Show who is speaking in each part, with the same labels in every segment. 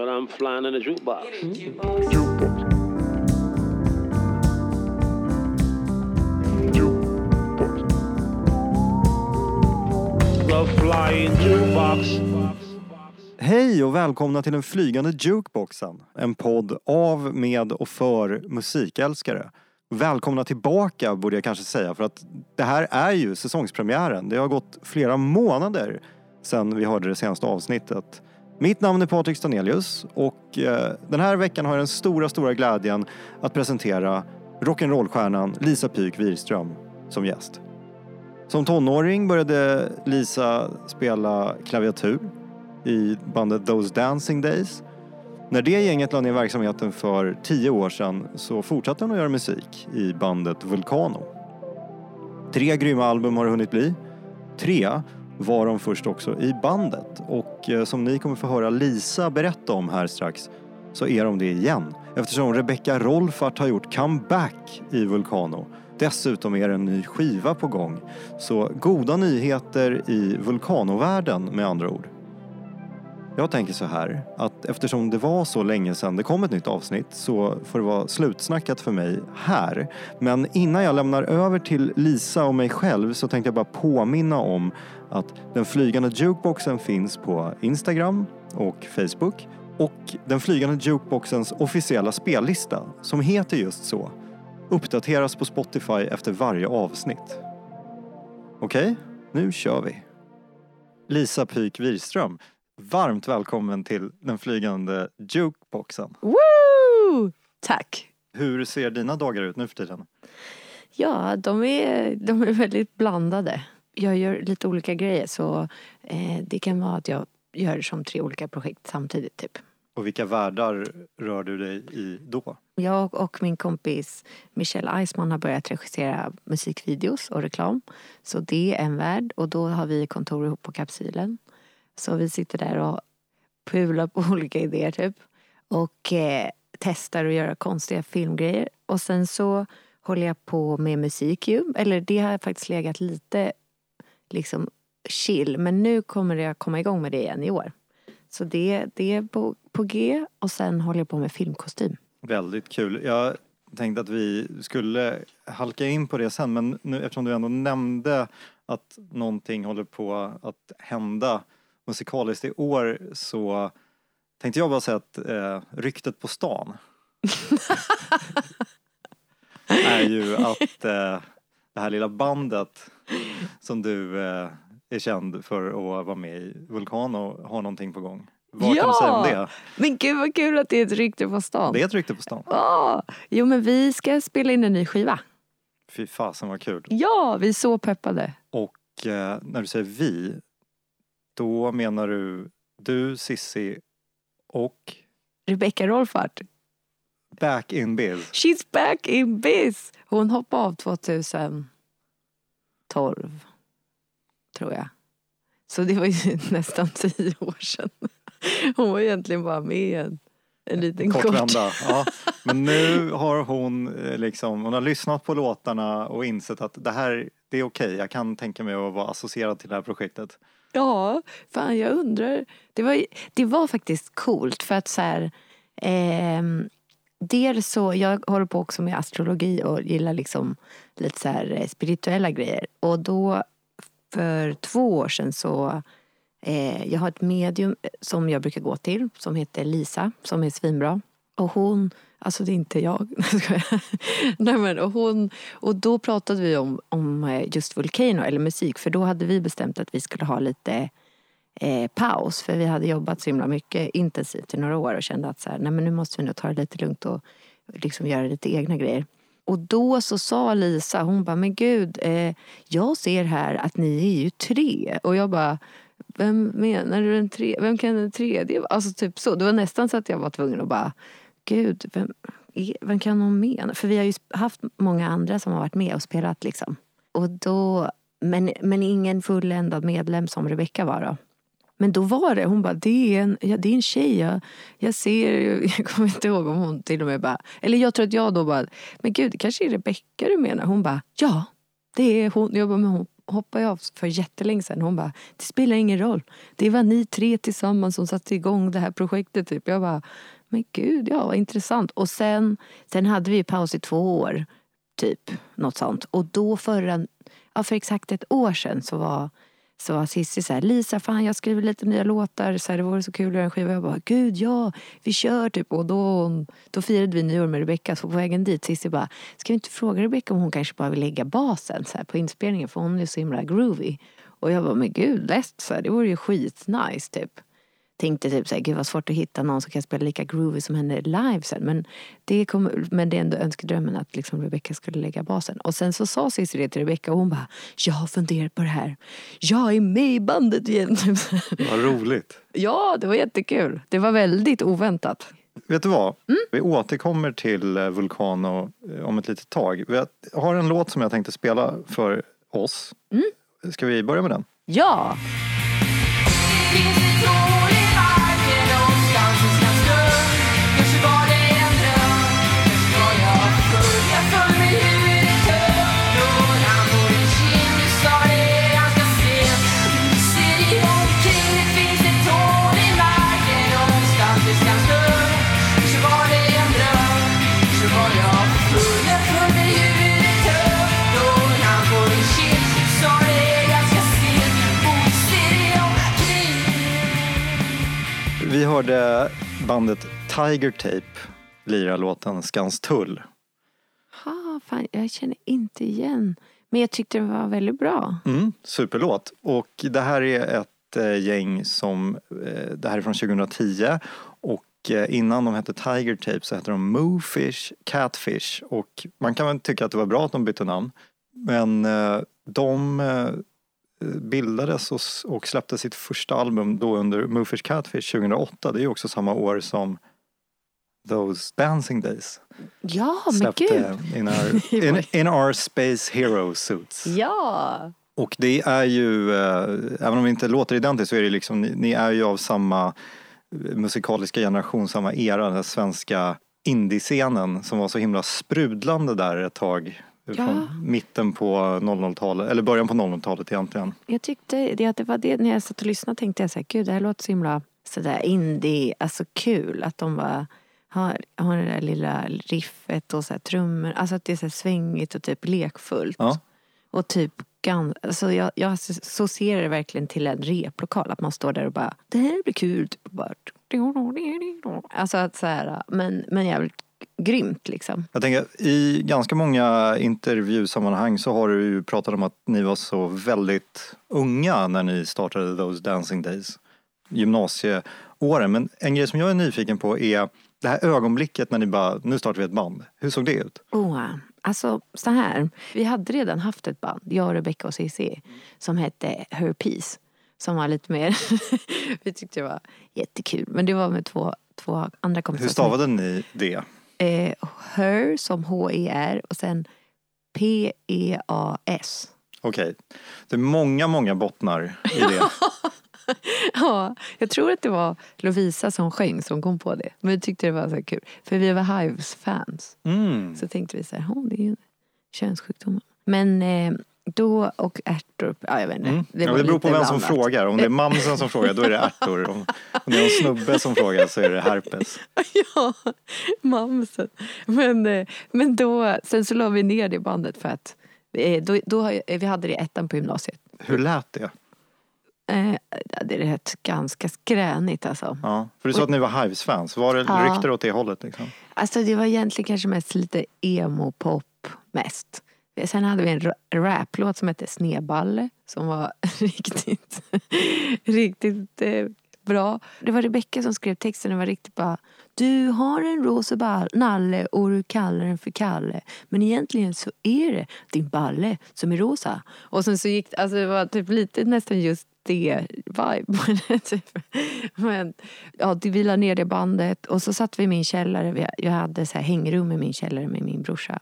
Speaker 1: But I'm flying in a jukebox. Flying jukebox.
Speaker 2: Hej och välkomna till den flygande jukeboxen. En podd av, med och för musikälskare. Välkomna tillbaka borde jag kanske säga för att det här är ju säsongspremiären. Det har gått flera månader sedan vi hörde det senaste avsnittet. Mitt namn är Patrik Stanelius och eh, den här veckan har jag den stora, stora glädjen att presentera rock'n'rollstjärnan Lisa Pyk Wirström som gäst. Som tonåring började Lisa spela klaviatur i bandet Those Dancing Days. När det gänget la ner verksamheten för tio år sedan så fortsatte hon att göra musik i bandet Vulcano. Tre grymma album har det hunnit bli. Tre var de först också i bandet och eh, som ni kommer få höra Lisa berätta om här strax så är de det igen eftersom Rebecca Rolfart har gjort comeback i Vulcano. Dessutom är det en ny skiva på gång. Så goda nyheter i Vulkanovärlden med andra ord. Jag tänker så här att eftersom det var så länge sedan det kom ett nytt avsnitt så får det vara slutsnackat för mig här. Men innan jag lämnar över till Lisa och mig själv så tänkte jag bara påminna om att den flygande jukeboxen finns på Instagram och Facebook och den flygande jukeboxens officiella spellista som heter just så uppdateras på Spotify efter varje avsnitt. Okej, nu kör vi. Lisa Pyk Wirström, varmt välkommen till den flygande jukeboxen.
Speaker 3: Woo! Tack.
Speaker 2: Hur ser dina dagar ut nu för tiden?
Speaker 3: Ja, de är, de är väldigt blandade. Jag gör lite olika grejer så eh, det kan vara att jag gör som tre olika projekt samtidigt typ.
Speaker 2: Och vilka världar rör du dig i då?
Speaker 3: Jag och min kompis Michelle Eisman har börjat regissera musikvideos och reklam. Så det är en värld och då har vi kontor ihop på Kapsylen. Så vi sitter där och pular på olika idéer typ. Och eh, testar att göra konstiga filmgrejer. Och sen så håller jag på med musik ju. Eller det har faktiskt legat lite liksom chill. Men nu kommer jag komma igång med det igen i år. Så det, det är på, på G och sen håller jag på med filmkostym.
Speaker 2: Väldigt kul. Jag tänkte att vi skulle halka in på det sen men nu, eftersom du ändå nämnde att någonting håller på att hända musikaliskt i år så tänkte jag bara säga att eh, ryktet på stan är ju att eh, det här lilla bandet som du eh, är känd för att vara med i, Vulcano, har någonting på gång. Vad kan du säga om det?
Speaker 3: Men gud vad kul att det är ett rykte på stan.
Speaker 2: Det är ett rykte på stan.
Speaker 3: Ah, jo men vi ska spela in en ny skiva.
Speaker 2: Fy fasen vad kul.
Speaker 3: Ja, vi är så peppade.
Speaker 2: Och eh, när du säger vi, då menar du du, Sissi och
Speaker 3: Rebecca Rolfart.
Speaker 2: Back in biz.
Speaker 3: She's back in biz! Hon hoppade av 2012. Tror jag. Så det var ju nästan tio år sedan. Hon var egentligen bara med en, en liten kort.
Speaker 2: Kortvända. Ja. Men nu har hon eh, liksom, hon har lyssnat på låtarna och insett att det här, det är okej. Jag kan tänka mig att vara associerad till det här projektet.
Speaker 3: Ja, fan jag undrar. Det var, det var faktiskt coolt för att så här, eh, Dels så, jag håller på också med astrologi och gillar liksom lite så här eh, spirituella grejer. Och då för två år sedan så eh, jag har ett medium som jag brukar gå till som heter Lisa som är svinbra. Och hon, alltså det är inte jag. Nej, men, och, hon, och då pratade vi om, om eh, just vulcano, eller musik för då hade vi bestämt att vi skulle ha lite eh, paus för vi hade jobbat så himla mycket intensivt i några år och kände att så här, nej men nu måste vi nog ta det lite lugnt och liksom göra lite egna grejer. Och då så sa Lisa, hon bara, men gud, eh, jag ser här att ni är ju tre. Och jag bara, vem menar du den tre? Vem kan den tredje vara? Alltså typ så. Det var nästan så att jag var tvungen att bara, gud, vem, vem kan hon mena? För vi har ju haft många andra som har varit med och spelat liksom. Och då, men, men ingen fulländad medlem som Rebecca var då. Men då var det, hon bara, det är en, ja, det är en tjej. Jag, jag ser, jag kommer inte ihåg om hon till och med bara, eller jag tror att jag då bara, men gud det kanske är Rebecka du menar? Hon bara, ja det är hon, jag bara, men hon, hoppade jag av för jättelänge sedan. Hon bara, det spelar ingen roll. Det var ni tre tillsammans som satte igång det här projektet. Typ. Jag bara, men gud, ja vad intressant. Och sen, sen hade vi paus i två år, typ. Något sånt. Och då förra, ja, för exakt ett år sedan så var så var Cissi så här, Lisa fan jag skriver lite nya låtar, så här, det vore så kul att göra en skiva. Jag bara, gud ja, vi kör typ. Och då, då firade vi nyår med Rebecca, så på vägen dit Cissi bara, ska vi inte fråga Rebecca om hon kanske bara vill lägga basen så här, på inspelningen för hon är så himla groovy. Och jag bara, men gud lätt, så här, det vore ju skitnice typ tänkte typ såhär, gud vad svårt att hitta någon som kan spela lika groovy som henne live sen. Men det, kom, men det är ändå önskedrömmen att liksom Rebecca skulle lägga basen. Och sen så sa Cissi det till Rebecca och hon bara, jag har funderat på det här. Jag är med i bandet igen.
Speaker 2: Vad roligt.
Speaker 3: ja, det var jättekul. Det var väldigt oväntat.
Speaker 2: Vet du vad? Mm. Vi återkommer till eh, Vulcano eh, om ett litet tag. Vi har en låt som jag tänkte spela för oss. Mm. Ska vi börja med den?
Speaker 3: Ja!
Speaker 2: Bandet Tiger Tape lira låten Skanstull.
Speaker 3: Ha, fan, jag känner inte igen. Men jag tyckte den var väldigt bra.
Speaker 2: Mm, superlåt. Och det här är ett eh, gäng som, eh, det här är från 2010 och eh, innan de hette Tiger Tape så hette de Moofish Catfish och man kan väl tycka att det var bra att de bytte namn. Men de bildades och, släppte sitt första album då under Moofish Catfish 2008. Det är ju också samma år som Those Dancing Days.
Speaker 3: Ja, men gud!
Speaker 2: In our, in, in our Space Hero Suits.
Speaker 3: Ja!
Speaker 2: Och det är ju, eh, även om vi inte låter identiskt så är det liksom, ni, ni är ju av samma musikaliska generation, samma era, den svenska indiescenen som var så himla sprudlande där ett tag
Speaker 3: Ja.
Speaker 2: från mitten på 00-talet, eller början på 00-talet egentligen.
Speaker 3: Jag tyckte det, att det var det när jag satt och lyssnade tänkte jag så här, gud det här låter så himla sådär indie, alltså kul att de var har, har det där lilla riffet och så här trummor, alltså att det är så här svängigt och typ lekfullt.
Speaker 2: Ja.
Speaker 3: Och typ alltså jag, jag associerar det verkligen till en replokal, att man står där och bara det här blir kul. Typ, bara, alltså att så här, men, men jävligt grymt liksom.
Speaker 2: Jag tänker, i ganska många intervjusammanhang så har du ju pratat om att ni var så väldigt unga när ni startade Those Dancing Days. Gymnasieåren. Men en grej som jag är nyfiken på är det här ögonblicket när ni bara, nu startar vi ett band. Hur såg det ut?
Speaker 3: Oh, alltså så här. Vi hade redan haft ett band, jag, Rebecca och Cissi, som hette Her Peace. Som var lite mer, vi tyckte det var jättekul. Men det var med två, två andra kompisar.
Speaker 2: Hur stavade ni det?
Speaker 3: Eh, her som H-E-R och sen P-E-A-S.
Speaker 2: Okej. Okay. Det är många, många bottnar i det.
Speaker 3: ja, jag tror att det var Lovisa som sjöng som kom på det. Men vi tyckte det var så kul. För vi var Hives-fans.
Speaker 2: Mm.
Speaker 3: Så tänkte vi så här, oh, det är ju könssjukdom. Men eh, då och ärtor, ja jag vet inte.
Speaker 2: Mm. Det, ja, det beror på vem som frågar. Om det är mamsen som frågar då är det ärtor. Om, om det är en snubbe som frågar så är det herpes.
Speaker 3: ja, mamsen. Men, eh, men då, sen så la vi ner det bandet för att eh, då, då, vi hade det ettan på gymnasiet.
Speaker 2: Hur lät det?
Speaker 3: Eh, det är rätt ganska skränigt alltså.
Speaker 2: Ja, för du sa att ni var Hives-fans. Var det ja. rykter åt det hållet? Liksom?
Speaker 3: Alltså det var egentligen kanske mest lite emo-pop mest. Sen hade vi en raplåt som hette Sneballe som var riktigt, riktigt eh, bra. Det var Rebecka som skrev texten. Det var riktigt bara Du har en rosa nalle och du kallar den för Kalle. Men egentligen så är det din balle som är rosa. Och sen så gick alltså det var typ lite nästan just det vibe. typ. Men ja, vi la ner det bandet och så satt vi i min källare. Jag hade så här hängrum i min källare med min brorsa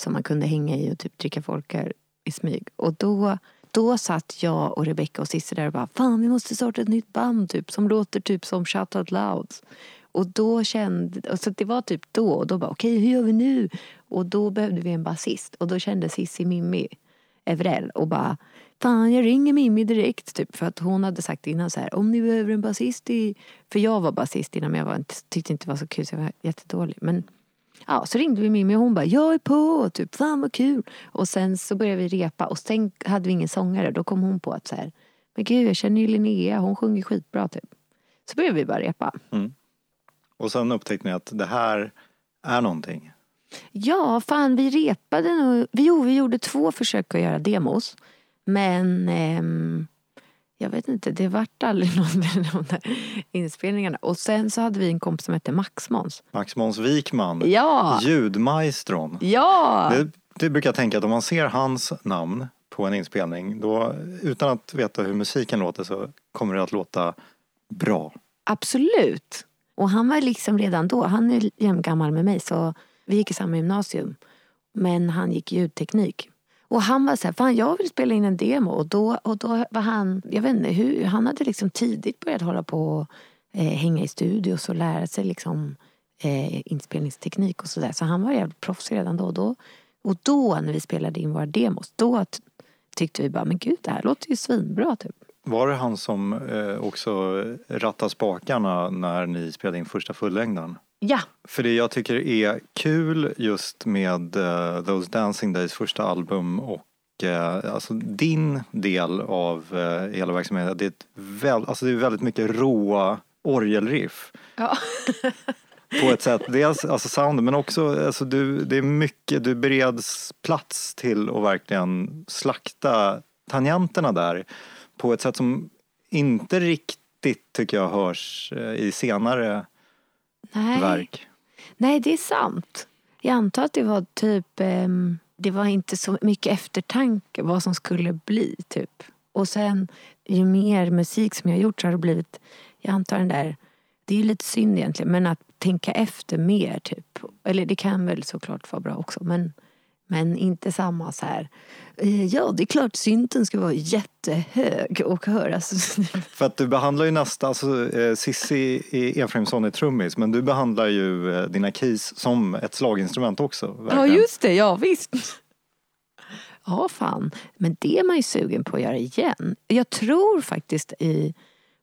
Speaker 3: som man kunde hänga i och typ dricka folkar i smyg. Och då, då satt jag och Rebecca och Cissi där och bara Fan vi måste starta ett nytt band typ som låter typ som Shout Out Louds. Och då kände, så det var typ då och då bara okej okay, hur gör vi nu? Och då behövde vi en basist och då kände Cissi Mimmi Evrell och bara fan jag ringer Mimmi direkt. Typ, för att hon hade sagt innan så här, om ni behöver en basist i... För jag var basist innan men jag var, tyckte inte det var så kul så jag var jättedålig. Men ja, så ringde vi Mimmi och hon bara, jag är på, typ fan vad kul. Och sen så började vi repa och sen hade vi ingen sångare. Då kom hon på att så här, men gud jag känner ju Linnea, hon sjunger skitbra typ. Så började vi bara repa.
Speaker 2: Och sen upptäckte ni att det här är någonting.
Speaker 3: Ja, fan vi repade nog. Vi, jo, vi gjorde två försök att göra demos. Men ehm, jag vet inte, det vart aldrig något med de där inspelningarna. Och sen så hade vi en kompis som hette Max Måns.
Speaker 2: Max Måns Wikman,
Speaker 3: Ja!
Speaker 2: ljudmaestron.
Speaker 3: Ja!
Speaker 2: Det, det brukar jag tänka att om man ser hans namn på en inspelning, då utan att veta hur musiken låter så kommer det att låta bra.
Speaker 3: Absolut. Och han var liksom redan då, han är jämngammal med mig så vi gick i samma gymnasium. Men han gick ljudteknik. Och han var så här, fan jag vill spela in en demo. Och då, och då var han, jag vet inte hur, han hade liksom tidigt börjat hålla på och eh, hänga i studios och lära sig liksom eh, inspelningsteknik och sådär. Så han var jävligt proffs redan då. Och då, och då när vi spelade in våra demos, då tyckte vi bara, men gud det här låter ju svinbra typ.
Speaker 2: Var det han som eh, också rattade spakarna när ni spelade in första fullängden?
Speaker 3: Ja,
Speaker 2: För det jag tycker är kul just med eh, Those Dancing Days första album och eh, alltså din del av eh, hela verksamheten, det är, väl, alltså det är väldigt mycket råa orgelriff.
Speaker 3: Ja.
Speaker 2: På ett sätt, dels alltså sounden men också alltså du, det är mycket, du bereds plats till att verkligen slakta tangenterna där på ett sätt som inte riktigt tycker jag hörs i senare
Speaker 3: nej.
Speaker 2: verk.
Speaker 3: Nej, det är sant. Jag antar att det var typ... ehm, det var inte så mycket eftertanke vad som skulle bli, typ. Och sen, ju mer musik som jag har gjort så har det blivit... Jag antar den där... Det är ju lite synd egentligen, men att tänka efter mer, typ. Eller det kan väl såklart vara bra också, men... Men inte samma så här... eh, Ja, det är klart synten ska vara jättehög och höras.
Speaker 2: För att du behandlar ju nästa, alltså eh, Sissi i Efraimsson är trummis men du behandlar ju eh, dina keys som ett slaginstrument också.
Speaker 3: Ja,
Speaker 2: verkligen.
Speaker 3: just det. Ja, visst. Ja, fan. Men det är man ju sugen på att göra igen. Jag tror faktiskt i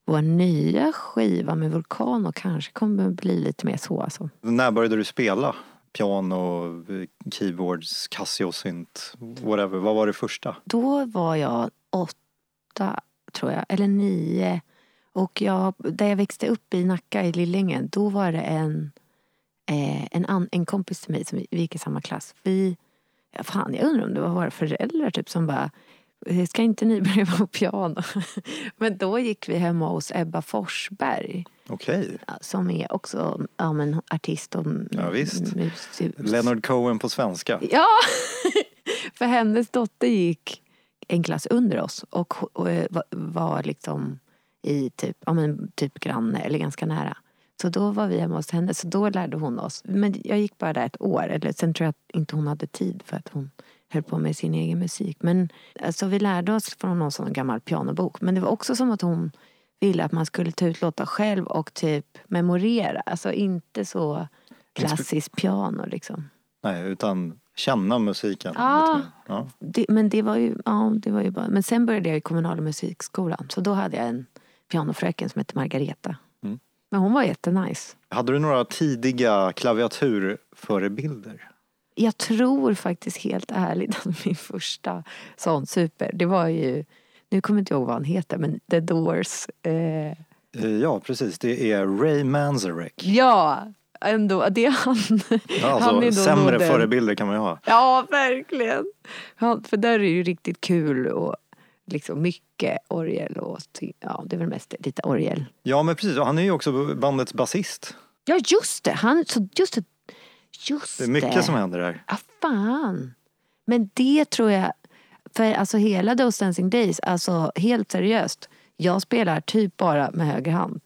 Speaker 3: vår nya skiva med Vulkan och kanske kommer bli lite mer så. Alltså.
Speaker 2: När började du spela? Piano, keyboards, Casio-synt, whatever. Vad var det första?
Speaker 3: Då var jag åtta, tror jag, eller nio. Och jag, där jag växte upp i Nacka i Lillinge, då var det en, eh, en, an, en kompis till mig som vi, vi gick i samma klass. Vi, ja, fan, jag undrar om det var våra föräldrar typ som bara Ska inte ni börja på piano? Men då gick vi hemma hos Ebba Forsberg
Speaker 2: Okej.
Speaker 3: som är också ja, men, artist och
Speaker 2: Ja, visst. Leonard Cohen på svenska.
Speaker 3: Ja! För hennes dotter gick en klass under oss och, eh, var, var liksom i typ, ja, men typ granne eller ganska nära. Så då var vi hemma hos henne, så då lärde hon oss. Men jag gick bara där ett år. Eller sen tror jag att inte hon hade tid för att hon höll på med sin egen musik. Men alltså, vi lärde oss från någon sån gammal pianobok. Men det var också som att hon ville att man skulle ta ut låtar själv och typ memorera. Alltså inte så klassiskt piano liksom.
Speaker 2: Nej, utan känna musiken.
Speaker 3: Ja.
Speaker 2: ja.
Speaker 3: Det, men det var ju, ja, det var ju bara... Men sen började jag i kommunala musikskolan. Så då hade jag en pianofröken som hette Margareta.
Speaker 2: Mm.
Speaker 3: Men hon var jättenice.
Speaker 2: Hade du några tidiga klaviaturförebilder?
Speaker 3: Jag tror faktiskt helt ärligt att min första sån super, det var ju... Nu kommer jag inte ihåg vad han heter, men The Doors. Eh,
Speaker 2: Eh, Ja, precis. Det är Ray Manzarek.
Speaker 3: ja, ändå. Det är han.
Speaker 2: Ja, alltså,
Speaker 3: han är
Speaker 2: sämre
Speaker 3: nog den-
Speaker 2: förebilder kan man ju ha.
Speaker 3: Ja, verkligen. För där är det ju riktigt kul och liksom mycket orgel och ja, det är väl mest lite orgel.
Speaker 2: Ja, men precis. Och Han är ju också bandets basist.
Speaker 3: Ja, just det. Han, så just det. Just
Speaker 2: Det är mycket som händer där.
Speaker 3: Ja, fan. Men det tror jag, för alltså hela Those Dancing Days, alltså helt seriöst. Jag spelar typ bara med höger hand.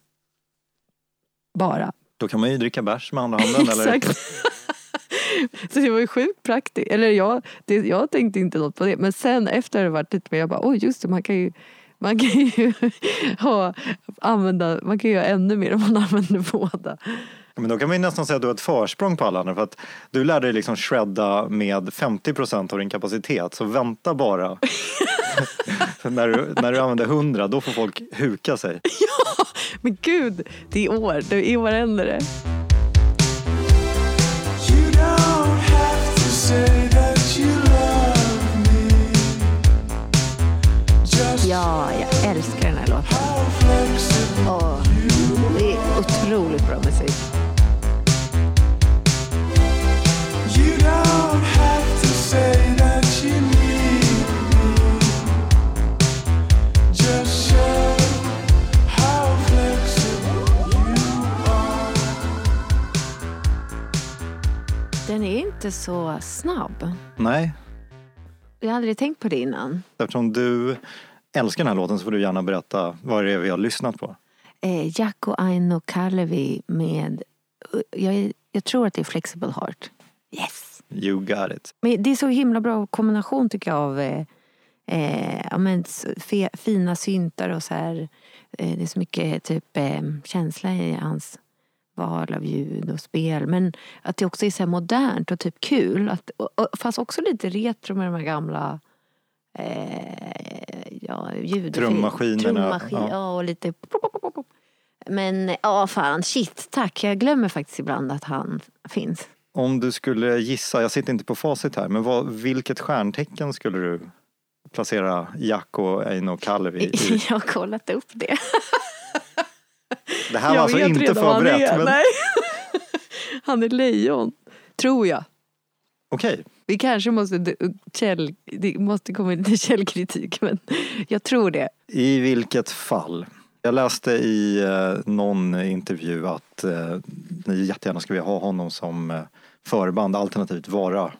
Speaker 3: Bara.
Speaker 2: Då kan man ju dricka bärs med andra handen. eller?
Speaker 3: Exakt. Så det var ju sjukt praktiskt. Eller jag, det, jag tänkte inte något på det. Men sen efter det varit lite mer, jag bara oj just det, man kan ju man kan ju ha, använda, man kan ju göra ännu mer om man använder båda.
Speaker 2: Men då kan man ju nästan säga att du har ett försprång på alla andra. För att du lärde dig liksom shredda med 50% av din kapacitet. Så vänta bara när, du, när du använder 100 då får folk huka sig.
Speaker 3: Men gud, det är år. Det är år händer det. Inte så snabb.
Speaker 2: Nej,
Speaker 3: Jag har aldrig tänkt på det innan.
Speaker 2: eftersom du älskar den här låten så får du gärna berätta vad det är vi har lyssnat på.
Speaker 3: Eh, Jaakko Aino Kalevi med, jag, är- jag tror att det är Flexible Heart. Yes!
Speaker 2: You got it.
Speaker 3: Men det är så himla bra kombination tycker jag av eh, eh, ja, men, fe, fina syntar och så här. Eh, det är så mycket typ eh, känsla i hans val av ljud och spel. Men att det också är så modernt och typ kul. Att, och, och, fast också lite retro med de här gamla eh, ja, ljud.
Speaker 2: Trummaskinerna,
Speaker 3: Trummaskin,
Speaker 2: ja.
Speaker 3: ja. och lite men ja, fan, shit, tack. Jag glömmer faktiskt ibland att han finns.
Speaker 2: Om du skulle gissa, jag sitter inte på facit här, men vad, vilket stjärntecken skulle du placera Jack och Eino Kalevi i?
Speaker 3: Jag har kollat upp det.
Speaker 2: Det här var alltså inte förberett. Men...
Speaker 3: Nej. Han är lejon, tror jag.
Speaker 2: Okej,
Speaker 3: Vi kanske måste, käll, det måste komma lite källkritik, men jag tror det.
Speaker 2: i vilket fall. Jag läste i eh, någon intervju att eh, ni jättegärna skulle vilja ha honom som eh, förband, alternativt vara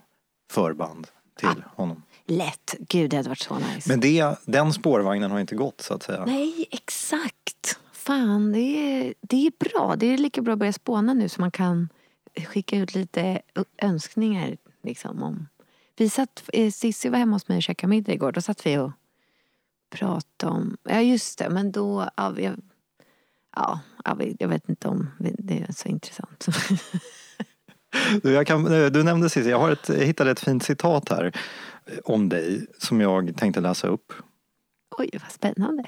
Speaker 2: förband till honom.
Speaker 3: Lätt. Gud, det hade varit så nice.
Speaker 2: Men det, den spårvagnen har inte gått så att säga.
Speaker 3: Nej, exakt. Fan, det är, det är bra. Det är lika bra att börja spåna nu så man kan skicka ut lite önskningar. Liksom, om. Vi satt, eh, Cissi var hemma hos mig och käkade middag igår. Då satt vi och pratade om... Ja, just det. Men då... Ja, jag, ja, jag vet- jag vet inte om det är så intressant.
Speaker 2: Du, kan, eh, du nämnde sist, jag, har ett, jag hittade ett fint citat här eh, om dig som jag tänkte läsa upp.
Speaker 3: Oj, vad spännande.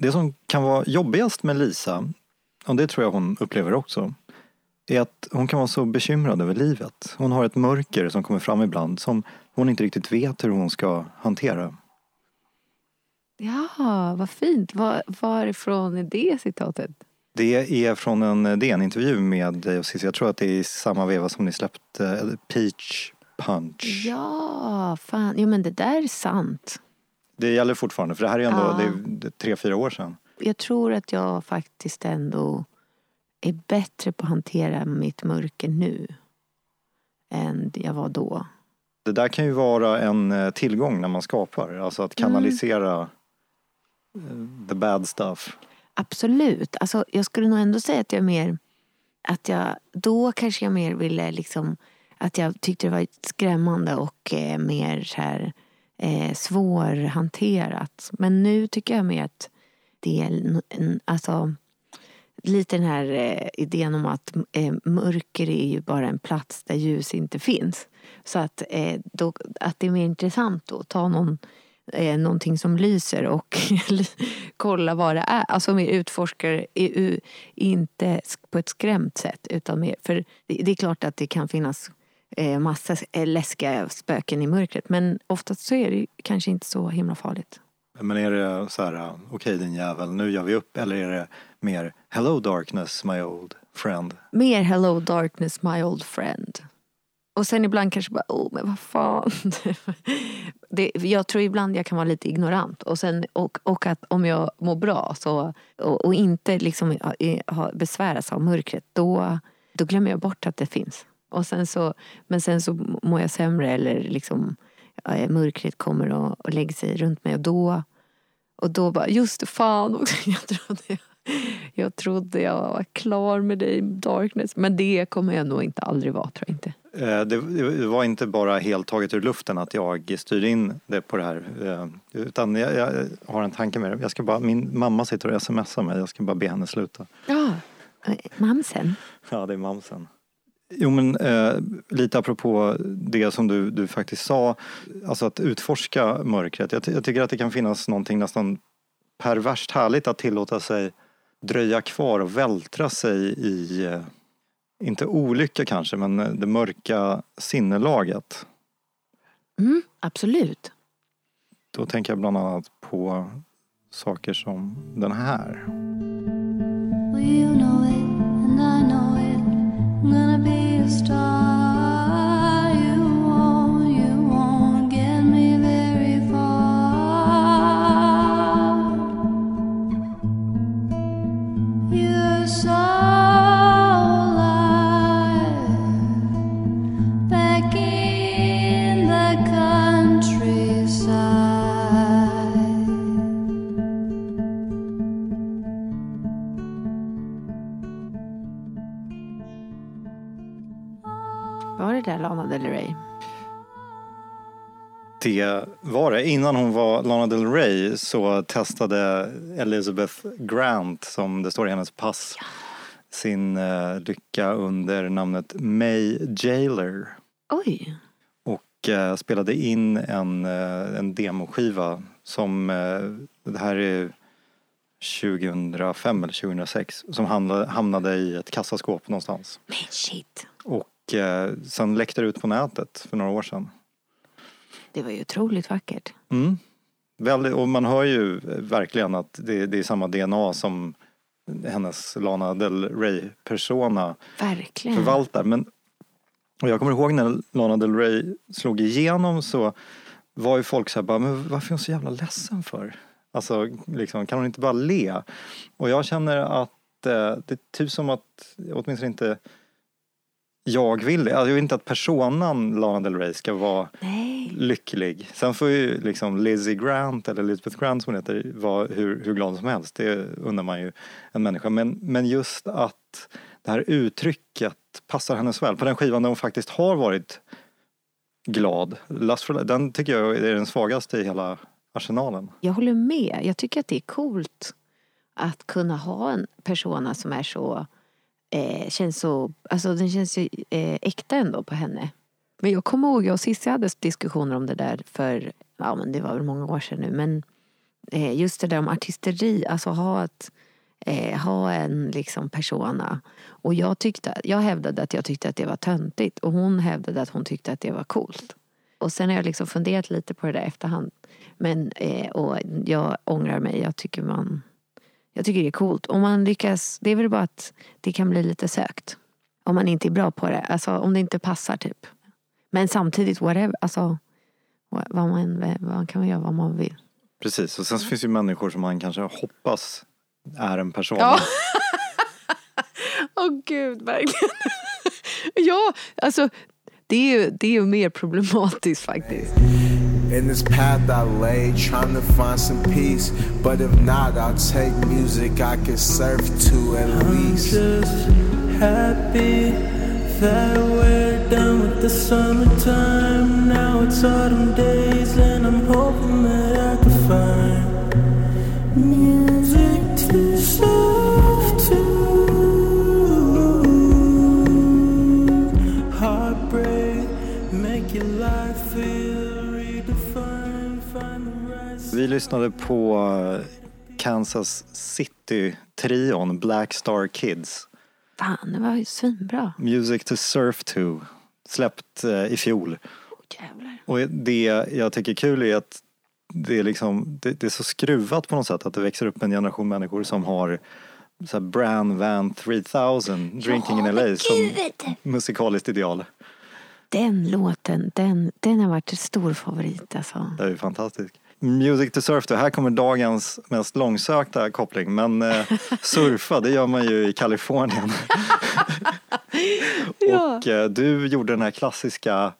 Speaker 2: Det som kan vara jobbigast med Lisa, och det tror jag hon upplever också, är att hon kan vara så bekymrad över livet. Hon har ett mörker som kommer fram ibland som hon inte riktigt vet hur hon ska hantera.
Speaker 3: Ja, vad fint. Var, varifrån är det citatet?
Speaker 2: Det är från en DN-intervju med dig och Cissi. Jag tror att det är i samma veva som ni släppte eller Peach Punch.
Speaker 3: Ja, fan. Jo, men det där är sant.
Speaker 2: Det gäller fortfarande för det här är ändå
Speaker 3: Ja.
Speaker 2: det är, tre, fyra år sedan.
Speaker 3: jag tror att jag faktiskt ändå är bättre på att hantera mitt mörker nu än jag var då.
Speaker 2: Det där kan ju vara en eh, tillgång när man skapar. Alltså att kanalisera eh, the bad stuff.
Speaker 3: Absolut. Alltså, jag skulle nog ändå säga att jag mer... Att jag, då kanske jag mer ville liksom... Att jag tyckte det var skrämmande och eh, mer så här, eh, svårhanterat. Men nu tycker jag mer att det är alltså, lite den här eh, idén om att eh, mörker är ju bara en plats där ljus inte finns. Så att, eh, då, att det är mer intressant då att ta någon, eh, någonting som lyser och kolla vad det är. Alltså mer utforskar, inte på ett skrämt sätt. Utan mer, för det, det är klart att det kan finnas eh, massa eh, läskiga spöken i mörkret. Men oftast så är det kanske inte så himla farligt.
Speaker 2: Men är det så här, eh, okej din jävel, nu gör vi upp. Eller är det mer, hello darkness my old friend.
Speaker 3: Mer hello darkness my old friend. Och sen ibland kanske bara, oh men vad fan. Det, jag tror ibland jag kan vara lite ignorant. Och, sen, och, och att om jag mår bra så, och, och inte liksom ha, besväras av mörkret, då, då glömmer jag bort att det finns. Och sen så, men sen så mår jag sämre eller liksom, eh, mörkret kommer och, och lägger sig runt mig. Och då, och då bara, just det, fan också. Jag trodde jag, jag trodde jag var klar med dig, Darkness. Men det kommer jag nog inte aldrig vara, tror jag inte.
Speaker 2: Eh, Det, var inte bara helt taget ur luften att jag styrde in det på det här. eh, Utan jag, jag har en tanke med det. Jag ska bara, min mamma sitter och smsar mig. Jag ska bara be henne sluta.
Speaker 3: Ja. Mamsen.
Speaker 2: Ja, det är mamsen. Jo men eh, lite apropå det som du, du faktiskt sa, alltså att utforska mörkret. Jag, jag tycker att det kan finnas någonting nästan perverst härligt att tillåta sig dröja kvar och vältra sig i, eh, inte olycka kanske, men eh, det mörka sinnelaget.
Speaker 3: Mm, absolut.
Speaker 2: Då tänker jag bland annat på saker som den här.
Speaker 4: Well, you know it, and I know it. I'm gonna be a
Speaker 3: Lana Del Rey?
Speaker 2: Det var det. Innan hon var Lana Del Rey så testade Elizabeth Grant, som det står i hennes pass, sin eh, lycka under namnet May Jailer.
Speaker 3: Oj.
Speaker 2: och eh, spelade in en, eh, en demoskiva som, eh, det här är 2005 eller 2006, som hamnade, hamnade i ett kassaskåp någonstans.
Speaker 3: Men shit.
Speaker 2: Och eh, sen läckte det ut på nätet för några år sedan.
Speaker 3: Det var ju otroligt vackert.
Speaker 2: Mm. Väldigt, och man hör ju verkligen att det, det är samma DNA som hennes Lana Del Rey-persona
Speaker 3: Verkligen.
Speaker 2: förvaltar. Men, och jag kommer ihåg när Lana Del Rey slog igenom så var ju folk så här bara, men varför är hon så jävla ledsen för? Alltså, liksom, kan hon inte bara le? Och jag känner att eh, det är typ som att, åtminstone inte jag vill det. Alltså, jag vill inte att personan Lana Del Rey ska vara
Speaker 3: Nej.
Speaker 2: lycklig. Sen får ju liksom Lizzie Grant eller Elizabeth Grant som hon heter vara hur, hur glad som helst. Det undrar man ju en människa. Men, men just att det här uttrycket passar henne så väl. På den skivan där hon faktiskt har varit glad. Lust for den tycker jag är den svagaste i hela arsenalen.
Speaker 3: Jag håller med. Jag tycker att det är coolt att kunna ha en persona som är så, eh, känns så, alltså den känns ju eh, äkta ändå på henne. Men jag kommer ihåg, jag och Cissi hade diskussioner om det där för, ja men det var väl många år sedan nu, men eh, just det där om artisteri, alltså ha ett eh, ha en liksom persona. Och jag, tyckte, jag hävdade att jag tyckte att det var töntigt och hon hävdade att hon tyckte att det var coolt. Och sen har jag liksom funderat lite på det där efterhand. Men, eh, och jag ångrar mig. Jag tycker man jag tycker det är coolt. Om man lyckas, det är väl bara att det kan bli lite sökt. Om man inte är bra på det. Alltså om det inte passar typ. Men samtidigt, whatever. Alltså, vad man, man kan man göra vad man vill.
Speaker 2: Precis, och sen finns det ju människor som man kanske hoppas är en person.
Speaker 3: Ja. Åh gud, verkligen. ja, alltså det är, ju, det är ju mer problematiskt faktiskt.
Speaker 5: In this path I lay, trying to find some peace. But if not, I'll take music I can surf to at least.
Speaker 6: just happy that we're done with the summertime. Now it's autumn days, and I'm hoping that I can find music to soft
Speaker 2: Vi lyssnade på eh, Kansas City-trion Black Star Kids.
Speaker 3: Fan, det var ju svinbra.
Speaker 2: Music to Surf to. Släppt eh, i fjol.
Speaker 3: Jävlar.
Speaker 2: Och det jag tycker är kul är att det är, liksom, det, det är så skruvat på något sätt att det växer upp en generation människor som har så här Bran Van 3000, Drinking in LA som musikaliskt ideal.
Speaker 3: Den låten, den, den har varit en stor favorit alltså.
Speaker 2: Det är ju fantastiskt. Music to surf då, här kommer dagens mest långsökta koppling men eh, surfa det gör man ju i Kalifornien.
Speaker 3: Ja.
Speaker 2: Och eh, du gjorde den här klassiska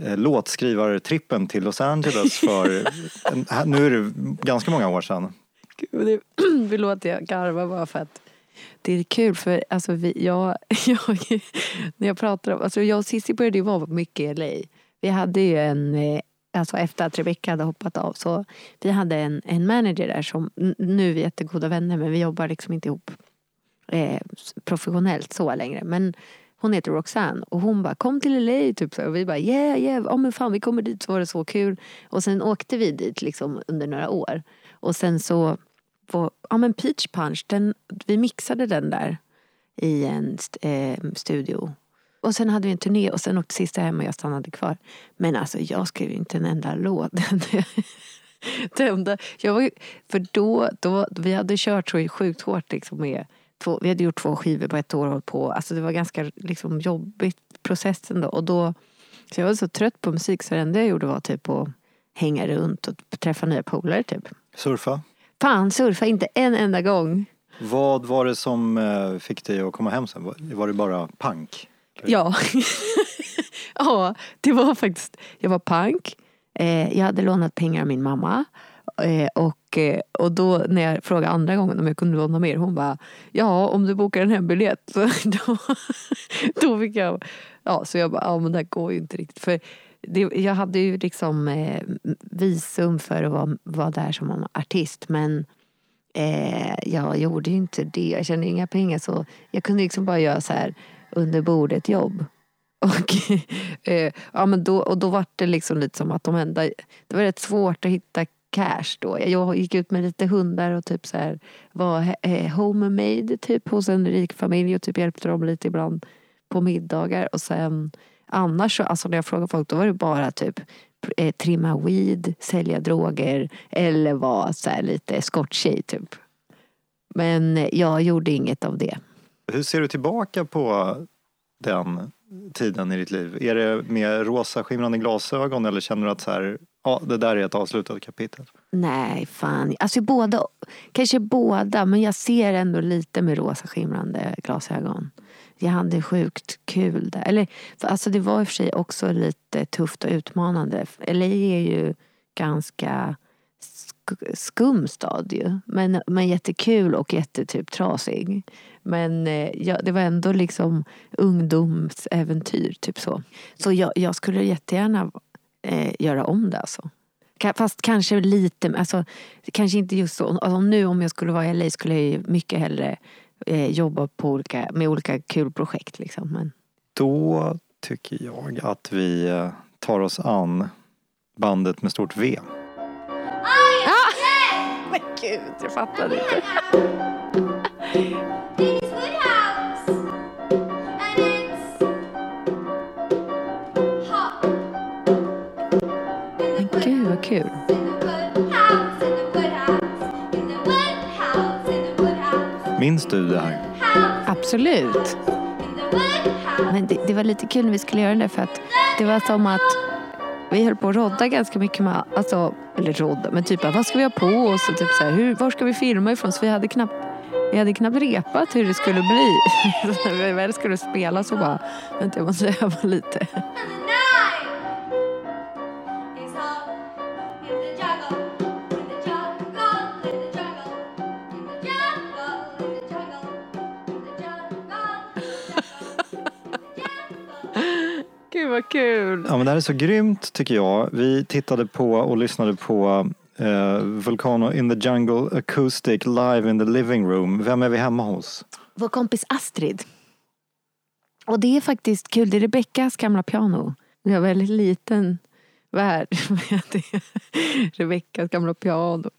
Speaker 2: eh, låtskrivartrippen till Los Angeles för, en, här, nu är det ganska många år sedan.
Speaker 3: Gud, det, förlåt jag garvar bara för att det är kul för alltså vi, jag, jag, när jag pratar om, alltså jag och Cissi började ju vara mycket i LA. Vi hade ju en, eh, alltså efter att Rebecca hade hoppat av så vi hade en, en manager där som, nu är vi jättegoda vänner men vi jobbar liksom inte ihop eh, professionellt så längre. Men hon heter Roxanne och hon bara kom till LA typ så. och vi bara yeah yeah, ja men fan vi kommer dit så var det så kul. Och sen åkte vi dit liksom under några år. Och sen så, på, ja men Peach Punch, den, vi mixade den där i en st- eh, studio. Och sen hade vi en turné och sen åkte sista hem och jag stannade kvar. Men alltså jag skrev inte en enda låt. det enda, jag var, för då, då, vi hade kört så sjukt hårt liksom med två, vi hade gjort två skivor på ett år och hållit på. Alltså det var ganska liksom, jobbigt processen då. Och då. Så jag var så trött på musik så det enda jag gjorde var typ att hänga runt och träffa nya polare typ.
Speaker 2: Surfa.
Speaker 3: Fan, surfa inte en enda gång.
Speaker 2: Vad var det som eh, fick dig att komma hem sen? Var det bara punk?
Speaker 3: Ja. ja, det var faktiskt, jag var pank. Eh, jag hade lånat pengar av min mamma. Eh, och, eh, och då när jag frågade andra gången om jag kunde låna mer, hon bara Ja, om du bokar en hembiljett. Då, då fick jag, ja så jag bara, ja men det här går ju inte riktigt. För det, jag hade ju liksom eh, visum för att vara, vara där som artist men eh, jag gjorde ju inte det. Jag tjänade inga pengar så jag kunde liksom bara göra så här under bordet jobb. Och, eh, ja, men då, och då var det liksom lite som att de enda, det var rätt svårt att hitta cash då. Jag gick ut med lite hundar och typ så här var eh, homemade typ hos en rik familj och typ hjälpte dem lite ibland på middagar. Och sen annars så, alltså när jag frågade folk då var det bara typ eh, trimma weed, sälja droger eller vara så lite eskorttjej typ. Men jag gjorde inget av det.
Speaker 2: Hur ser du tillbaka på den tiden i ditt liv? Är det med rosa skimrande glasögon eller känner du att så här, ja, det där är ett avslutat kapitel?
Speaker 3: Nej, fan. Alltså båda, kanske båda, men jag ser ändå lite med rosa skimrande glasögon. Jag hade sjukt kul där. Eller, för alltså det var i och för sig också lite tufft och utmanande. LA är ju ganska sk- skum stad ju. Men, men jättekul och jättetyp trasig. Men eh, ja, det var ändå liksom ungdomsäventyr, typ så. Så jag, jag skulle jättegärna eh, göra om det alltså. Fast kanske lite, alltså, kanske inte just så. Alltså, nu om jag skulle vara i LA skulle jag mycket hellre eh, jobba på olika, med olika kul projekt. Liksom. Men,
Speaker 2: Då tycker jag att vi eh, tar oss an bandet med stort V.
Speaker 3: men gud, jag fattade inte. Gud vad kul.
Speaker 2: Minns du det här?
Speaker 3: Absolut. Men det, det var lite kul när vi skulle göra det för att det var som att vi höll på att rodda ganska mycket med, alltså, eller rodda, men typ vad ska vi ha på oss och typ så här, hur, var ska vi filma ifrån? Så vi hade knappt, vi hade knappt repat hur det skulle bli. När vi väl skulle spela så bara, vänta jag måste öva lite. Gud vad kul.
Speaker 2: Ja men det här är så grymt tycker jag. Vi tittade på och lyssnade på eh, Volcano in the Jungle Acoustic live in the living room. Vem är vi hemma hos?
Speaker 3: Vår kompis Astrid. Och det är faktiskt kul, det är Rebeckas gamla piano. Det är en väldigt liten värld med. Rebeckas gamla piano.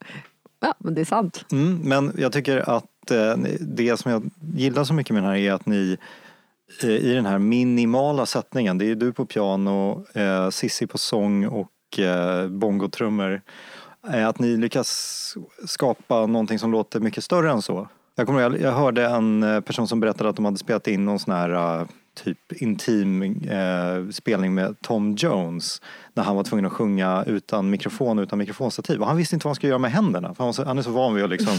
Speaker 3: Ja, men det är sant.
Speaker 2: Mm, men jag tycker att eh, det som jag gillar så mycket med den här är att ni eh, i den här minimala sättningen, det är du på piano, eh, Sissi på sång och eh, bongotrummor. Att ni lyckas skapa någonting som låter mycket större än så. Jag, kommer, ihåg, jag hörde en eh, person som berättade att de hade spelat in någon sån här eh, typ intim eh, spelning med Tom Jones när han var tvungen att sjunga utan mikrofon utan mikrofonstativ. Och han visste inte vad han skulle göra med händerna. För han, så, han är så van vid att liksom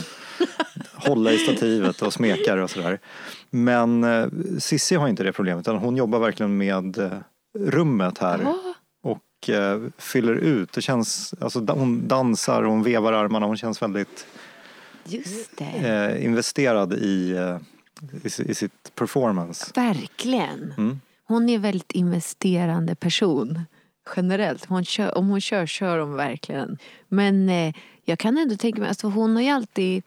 Speaker 2: hålla i stativet och smekar och sådär. Men eh, Sissi har inte det problemet utan hon jobbar verkligen med eh, rummet här och eh, fyller ut. Det känns, alltså, hon dansar och hon vevar armarna. Hon känns väldigt eh, investerad i, eh, i, i sitt performance.
Speaker 3: Verkligen.
Speaker 2: Mm.
Speaker 3: Hon är en väldigt investerande person. Generellt. Hon kör, om hon kör, kör hon verkligen. Men eh, jag kan ändå tänka mig, alltså hon har ju alltid,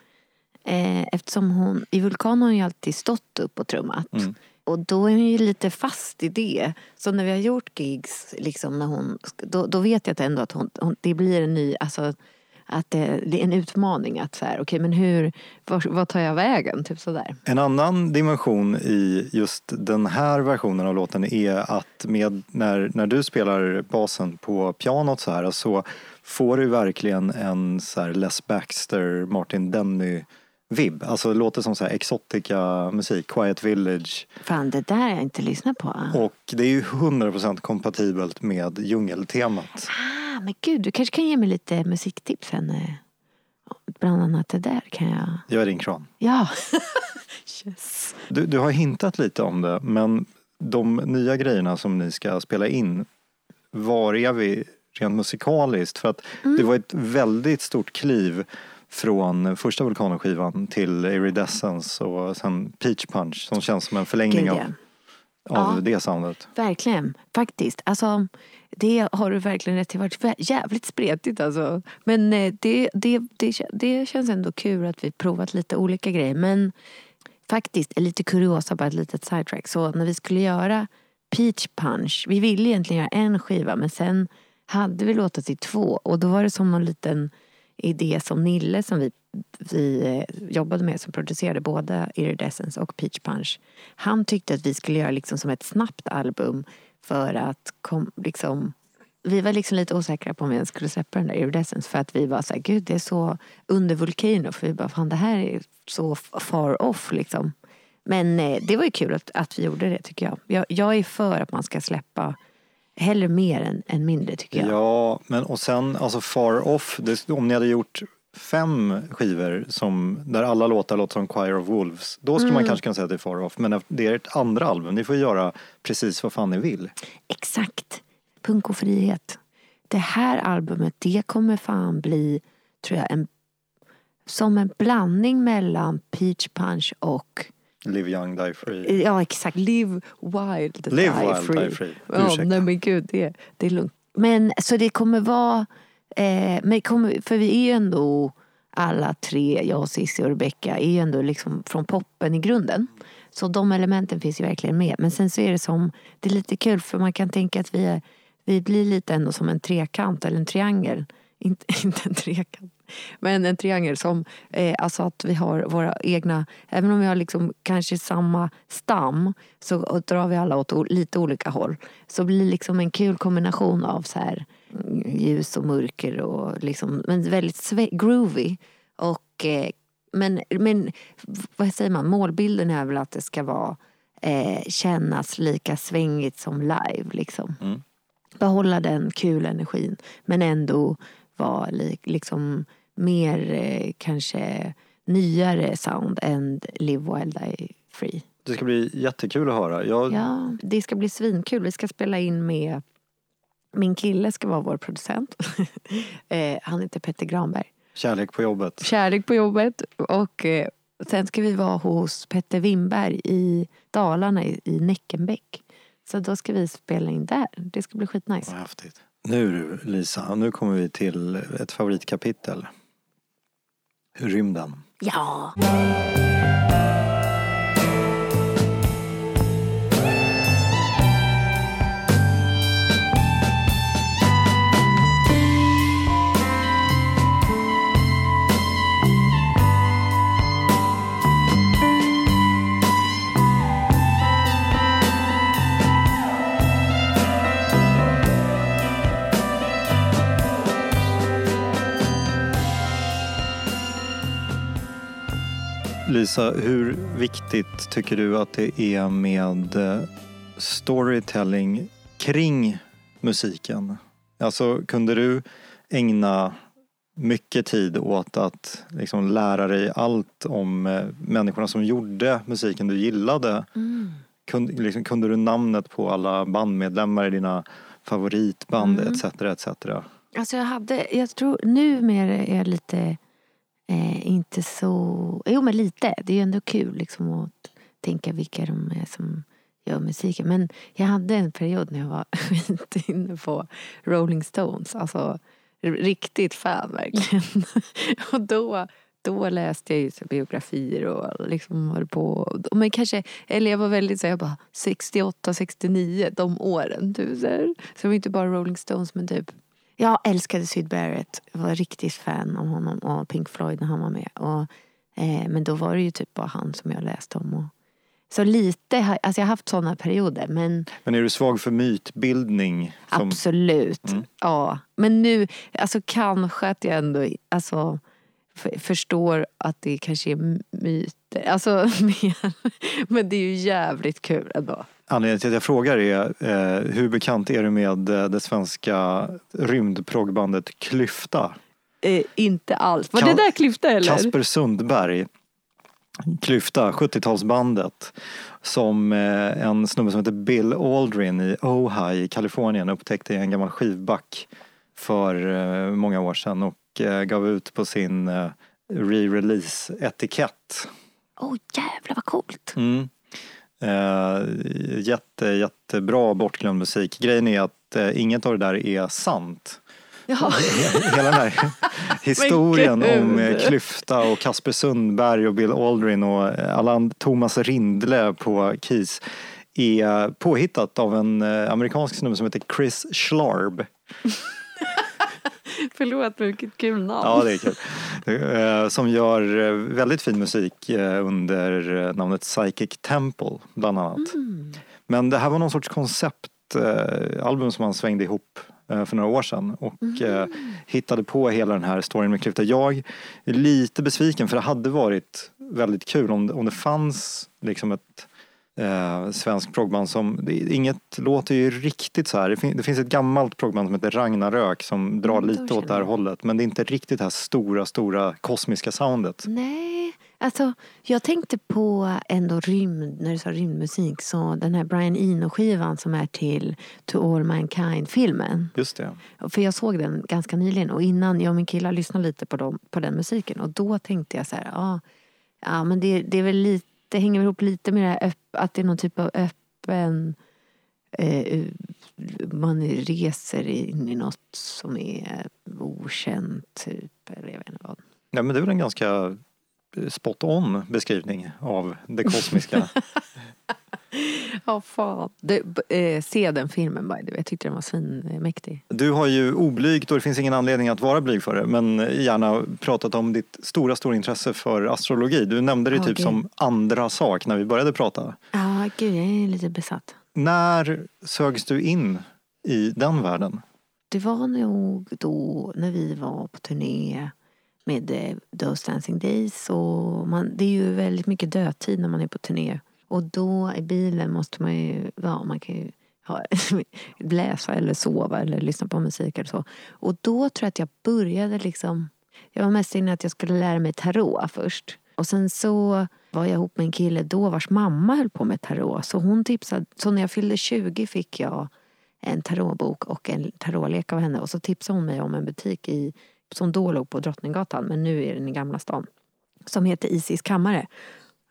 Speaker 3: eh, eftersom hon, i Vulkan har hon ju alltid stått upp och trummat.
Speaker 2: Mm.
Speaker 3: Och då är hon ju lite fast i det. Så när vi har gjort gigs, liksom när hon, då, då vet jag att ändå att hon, hon, det blir en ny, alltså att det, det är en utmaning att så här, okej men hur, var, var, tar jag vägen? Typ sådär.
Speaker 2: En annan dimension i just den här versionen av låten är att med, när, när du spelar basen på pianot så här så får du verkligen en så här Les Baxter, Martin Denny vibb. Alltså det låter som så här exotica musik, Quiet Village.
Speaker 3: Fan det där har jag inte lyssnat på.
Speaker 2: Och det är ju 100% kompatibelt med djungeltemat.
Speaker 3: Ah, men gud, du kanske kan ge mig lite musiktips sen. eh. Bland annat det där kan jag...
Speaker 2: Jag är din kran.
Speaker 3: Ja. yes.
Speaker 2: Du, du har hintat lite om det, men de nya grejerna som ni ska spela in, var är vi rent musikaliskt? För att det var ett väldigt stort kliv från första Vulkanen-skivan till Iridescence och sen Peach Punch som känns som en förlängning
Speaker 3: Gud,
Speaker 2: av,
Speaker 3: ja.
Speaker 2: av
Speaker 3: Ja.
Speaker 2: det soundet.
Speaker 3: Verkligen, faktiskt. Alltså, det har du verkligen rätt i. Det har varit jävligt spretigt alltså. Men eh, det, det, det, det känns ändå kul att vi provat lite olika grejer. Men faktiskt, lite kuriosa, bara ett litet sidetrack. Så när vi skulle göra Peach Punch, vi ville egentligen göra en skiva men sen hade vi låtit i två. Och då var det som någon liten idé som Nille som vi, vi eh, jobbade med som producerade både Iridescence och Peach Punch. Han tyckte att vi skulle göra liksom som ett snabbt album för att kom, liksom vi var liksom lite osäkra på om vi ens skulle släppa den där Iridescence för att vi var såhär, gud det är så under Vulcano för vi bara, fan det här är så far off liksom. Men eh, det var ju kul att, att vi gjorde det tycker jag. jag. Jag är för att man ska släppa hellre mer än, än mindre tycker jag.
Speaker 2: Ja, men och sen alltså Far Off, det, om ni hade gjort fem skivor som, där alla låtar låter som Choir of Wolves, då skulle
Speaker 3: Mm.
Speaker 2: man kanske kunna säga att det är Far Off. Men det är ett andra album, ni får göra precis vad fan ni vill.
Speaker 3: Exakt. Punk och frihet. Det här albumet, det kommer fan bli, tror jag, en, som en blandning mellan Peach Punch och
Speaker 2: Live Young, Die Free.
Speaker 3: Ja exakt, live wild,
Speaker 2: Live
Speaker 3: die
Speaker 2: wild,
Speaker 3: free.
Speaker 2: die free.
Speaker 3: Ja, nej men gud, det, det är lugnt. Men så det kommer vara, eh, men kommer, för vi är ju ändå alla tre, jag, Cissi och Rebecca, är ju ändå liksom från poppen i grunden. Så de elementen finns ju verkligen med. Men sen så är det som, det är lite kul för man kan tänka att vi, är, vi blir lite ändå som en trekant eller en triangel. Inte, inte en trekant. Men en triangel som, eh, alltså att vi har våra egna, även om vi har liksom kanske samma stam så drar vi alla åt lite olika håll. Så blir liksom en kul kombination av så här mm, ljus och mörker och liksom, men väldigt groovy. Och, eh, men, men vad säger man, målbilden är väl att det ska vara eh, kännas lika svängigt som live liksom
Speaker 2: Mm.
Speaker 3: behålla den kul energin men ändå vara li, liksom mer eh, kanske nyare sound än Live Wild Die Free.
Speaker 2: Det ska bli jättekul att höra. Jag,
Speaker 3: Ja, det ska bli svinkul. Vi ska spela in med min kille ska vara vår producent. eh, han heter Petter Granberg.
Speaker 2: Kärlek på jobbet.
Speaker 3: Kärlek på jobbet. Och eh, sen ska vi vara hos Petter Wimberg i Dalarna i, i Näckenbäck. Så då ska vi spela in där. Det ska bli skitnice.
Speaker 2: Vad häftigt. Nu Lisa, nu kommer vi till ett favoritkapitel. Rymden.
Speaker 3: Ja!
Speaker 2: Lisa, hur viktigt tycker du att det är med eh, storytelling kring musiken? Alltså, kunde du ägna mycket tid åt att liksom lära dig allt om eh, människorna som gjorde musiken du gillade? Kunde, liksom, kunde du namnet på alla bandmedlemmar i dina favoritband
Speaker 3: Mm.
Speaker 2: etc. etc.
Speaker 3: Alltså jag hade, jag tror numera är jag lite, eh, inte så, jo men lite. Det är ju ändå kul liksom att tänka vilka de är som gör musiken. Men jag hade en period när jag var skit inne på Rolling Stones. Alltså riktigt fan verkligen. Och då, då läste jag ju så biografier och liksom höll på. Men kanske, eller jag var väldigt så jag bara 68, 69, de åren. Du, så, här. så det var inte bara Rolling Stones men typ jag älskade Syd Barrett. Jag var riktigt fan av honom och Pink Floyd när han var med. Och, eh, men då var det ju typ bara han som jag läste om. Och, så lite, alltså jag har haft sådana perioder men
Speaker 2: Men är du svag för mytbildning? Som,
Speaker 3: Absolut.
Speaker 2: Mm.
Speaker 3: Ja. Men nu, alltså kanske att jag ändå alltså, förstår att det kanske är myter. Alltså, mer. Men det är ju jävligt kul ändå.
Speaker 2: Anledningen till att jag frågar är eh, hur bekant är du med eh, det svenska rymdproggbandet Klyfta?
Speaker 3: Eh, inte alls. Var
Speaker 2: Ka-
Speaker 3: det där Klyfta eller?
Speaker 2: Kasper Sundberg, Klyfta, 70-talsbandet. Som eh, en snubbe som heter Bill Aldrin i Ojai i Kalifornien upptäckte i en gammal skivback för eh, många år sedan och eh, gav ut på sin eh, re-release etikett.
Speaker 3: Åh jävlar vad coolt.
Speaker 2: Mm. Eh, jätte, jättebra bortglömd musik. Grejen är att eh, inget av det där är sant.
Speaker 3: Jaha.
Speaker 2: Hela den här historien om eh, Klyfta och Kasper Sundberg och Bill Aldrin och eh, alla and- Thomas Rindle på Keys är påhittat av en eh, amerikansk snubbe som heter Chris Schlarb.
Speaker 3: Förlåt men vilket kul namn.
Speaker 2: Ja, det är kul. Eh, Som gör eh, väldigt fin musik eh, under namnet Psychic Temple bland annat.
Speaker 3: Mm.
Speaker 2: Men det här var någon sorts konceptalbum som han svängde ihop för några år sedan och eh, hittade på hela den här storyn med Klyfta. Jag är lite besviken för det hade varit väldigt kul om, om det fanns liksom ett eh, svensk proggband som, det, inget låter ju riktigt så här. Det, fin, det finns ett gammalt proggband som heter Ragnarök som drar
Speaker 3: Mm,
Speaker 2: lite åt det här hållet men det är inte riktigt det här stora, stora kosmiska soundet.
Speaker 3: Nej, alltså jag tänkte på ändå rymd, när du sa rymdmusik, så den här Brian Eno-skivan som är till To All Mankind-filmen.
Speaker 2: Just det.
Speaker 3: För jag såg den ganska nyligen och innan, jag och min kille lyssnade lite på, dem, på den musiken och då tänkte jag så här, ja, ja men det, det är väl lite, det hänger väl ihop lite med det här öpp, att det är någon typ av öppen eh, man reser in i något som är okänt typ, eller jag vet inte vad.
Speaker 2: Ja, men det är väl en ganska spot on beskrivning av det kosmiska.
Speaker 3: Ja, fan. Det, b- eh, se den filmen by the way. Jag tyckte den var svinmäktig.
Speaker 2: Du har ju oblygt, och det finns ingen anledning att vara blyg för det, men gärna pratat om ditt stora, stora intresse för astrologi. Du nämnde det
Speaker 3: Ja,
Speaker 2: typ
Speaker 3: gud.
Speaker 2: som andra sak när vi började prata.
Speaker 3: Ja, gud jag är lite besatt.
Speaker 2: När sögs du in i den världen?
Speaker 3: Det var nog då när vi var på turné med eh, Those Dancing Days. Och man, det är ju väldigt mycket dödtid när man är på turné. Och då i bilen måste man ju, ja man kan ju ha, läsa eller sova eller lyssna på musik eller så. Och då tror jag att jag började liksom, jag var mest inne att jag skulle lära mig tarot först. Och sen så var jag ihop med en kille då vars mamma höll på med tarot. Så hon tipsade, så när jag fyllde 20 fick jag en tarotbok och en tarotlek av henne. Och så tipsade hon mig om en butik i, som då låg på Drottninggatan, men nu är den i Gamla stan. Som heter Isis kammare.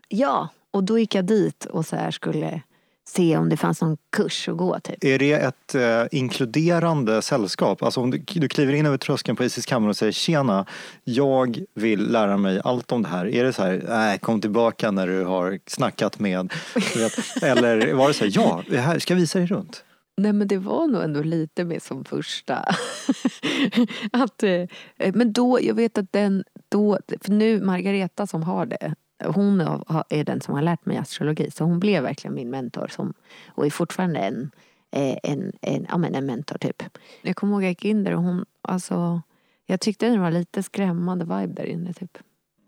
Speaker 3: Ja, och då gick jag dit och så här skulle se om det fanns någon kurs att gå typ.
Speaker 2: Är det ett eh, inkluderande sällskap? Alltså om du, du kliver in över tröskeln på Isis kammare och säger tjena, jag vill lära mig allt om det här. Är det så här, nej kom tillbaka när du har snackat med, vet, eller var det så här, ja, här ska jag visa dig runt?
Speaker 3: Nej men det var nog ändå lite mer som första. att, eh, men då, jag vet att den, då, för nu Margareta som har det, hon är den som har lärt mig astrologi. Så hon blev verkligen min mentor som, och är fortfarande en, eh, en, en, ja, men en mentor typ. Jag kommer ihåg att jag gick in där och hon, alltså, jag tyckte det var lite skrämmande vibe där inne typ.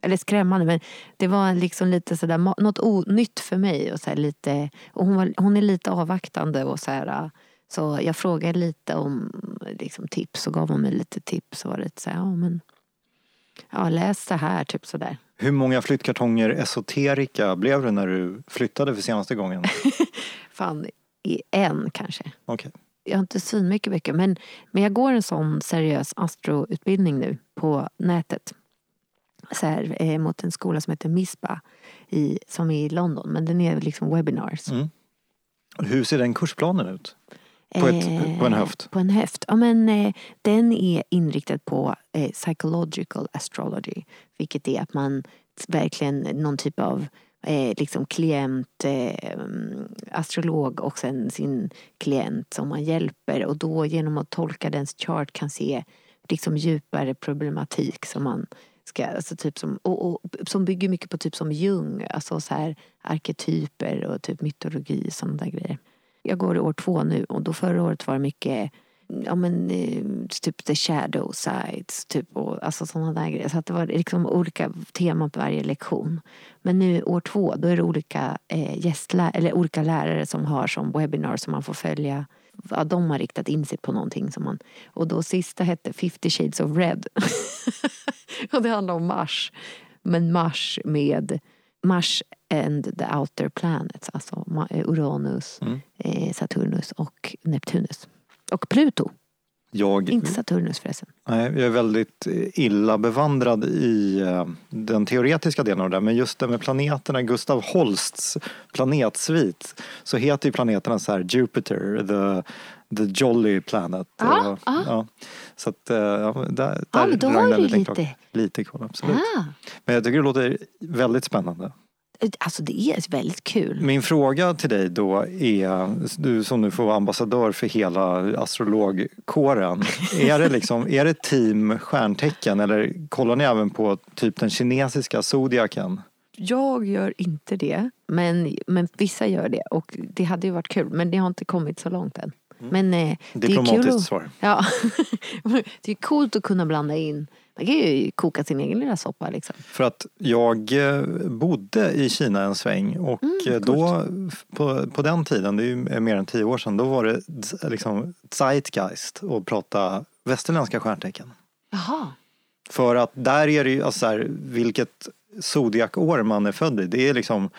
Speaker 3: Eller skrämmande men det var liksom lite sådär, något onytt för mig. Och, så lite, och hon, var, hon är lite avvaktande och så här, så jag frågade lite om liksom, tips och gav hon mig lite tips. Och var lite så här, ja men ja, läs det här, typ sådär.
Speaker 2: Hur många flyttkartonger esoterika blev det när du flyttade för senaste gången?
Speaker 3: Fan, i en kanske.
Speaker 2: Okej.
Speaker 3: Jag har inte svinmycket böcker men, men jag går en sån seriös astroutbildning nu på nätet. Så här, eh, mot en skola som heter MISPA i, som är i London. Men den är liksom webinars.
Speaker 2: Mm. Hur ser den kursplanen ut? På, ett,
Speaker 3: Eh,
Speaker 2: på en höft.
Speaker 3: På en höft. Ja, men, eh, den är inriktad på eh, psychological astrology. Vilket är att man verkligen någon typ av eh, liksom klient, eh, astrolog och sen sin klient som man hjälper. Och då genom att tolka dens chart kan se liksom djupare problematik som man ska, alltså typ som, och, och, som bygger mycket på typ som Jung, alltså så här arketyper och typ mytologi och sådana där grejer. Jag går i år två nu och då förra året var det mycket Ja men eh, typ the shadow sides, typ och alltså sådana där grejer. Så att det var liksom olika teman på varje lektion. Men nu år två, då är det olika eh, gästlä- eller olika lärare som har som webbinar som man får följa. Ja, de har riktat in sig på någonting som man... Och då sista hette 50 shades of red. och det handlar om Mars. Men Mars med Mars and the outer planets. Alltså Uranus, eh, Saturnus och Neptunus. Och Pluto.
Speaker 2: Jag,
Speaker 3: Inte Saturnus förresten.
Speaker 2: nej, jag är väldigt illa bevandrad i eh, den teoretiska delen av det. Men just det med planeterna, Gustav Holsts planetsvit, så heter ju planeterna så här Jupiter, the, the jolly planet.
Speaker 3: Ja,
Speaker 2: Och,
Speaker 3: ja.
Speaker 2: ja. Så att, eh, ja, där,
Speaker 3: Ja,
Speaker 2: där
Speaker 3: men då har du lite-
Speaker 2: klocka. Lite koll, absolut.
Speaker 3: Ah,
Speaker 2: Men jag tycker det låter väldigt spännande.
Speaker 3: Alltså det är väldigt kul.
Speaker 2: Min fråga till dig då är, du som nu får vara ambassadör för hela astrologkåren. Är det, liksom, är det team stjärntecken eller kollar ni även på typ den kinesiska zodiaken?
Speaker 3: Jag gör inte det. Men, men vissa gör det. Och det hade ju varit kul. Men det har inte kommit så långt än. Men eh, det är kul att,
Speaker 2: svar.
Speaker 3: Ja. det är coolt att kunna blanda in. Man kan ju koka sin egen lilla soppa liksom.
Speaker 2: För att jag eh, bodde i Kina en sväng och
Speaker 3: Mm,
Speaker 2: eh, då på, på den tiden, det är ju mer än tio år sedan, då var det liksom zeitgeist att prata västerländska stjärntecken.
Speaker 3: Jaha.
Speaker 2: För att där är det ju, alltså så här, vilket zodiakår man är född i. Det är liksom,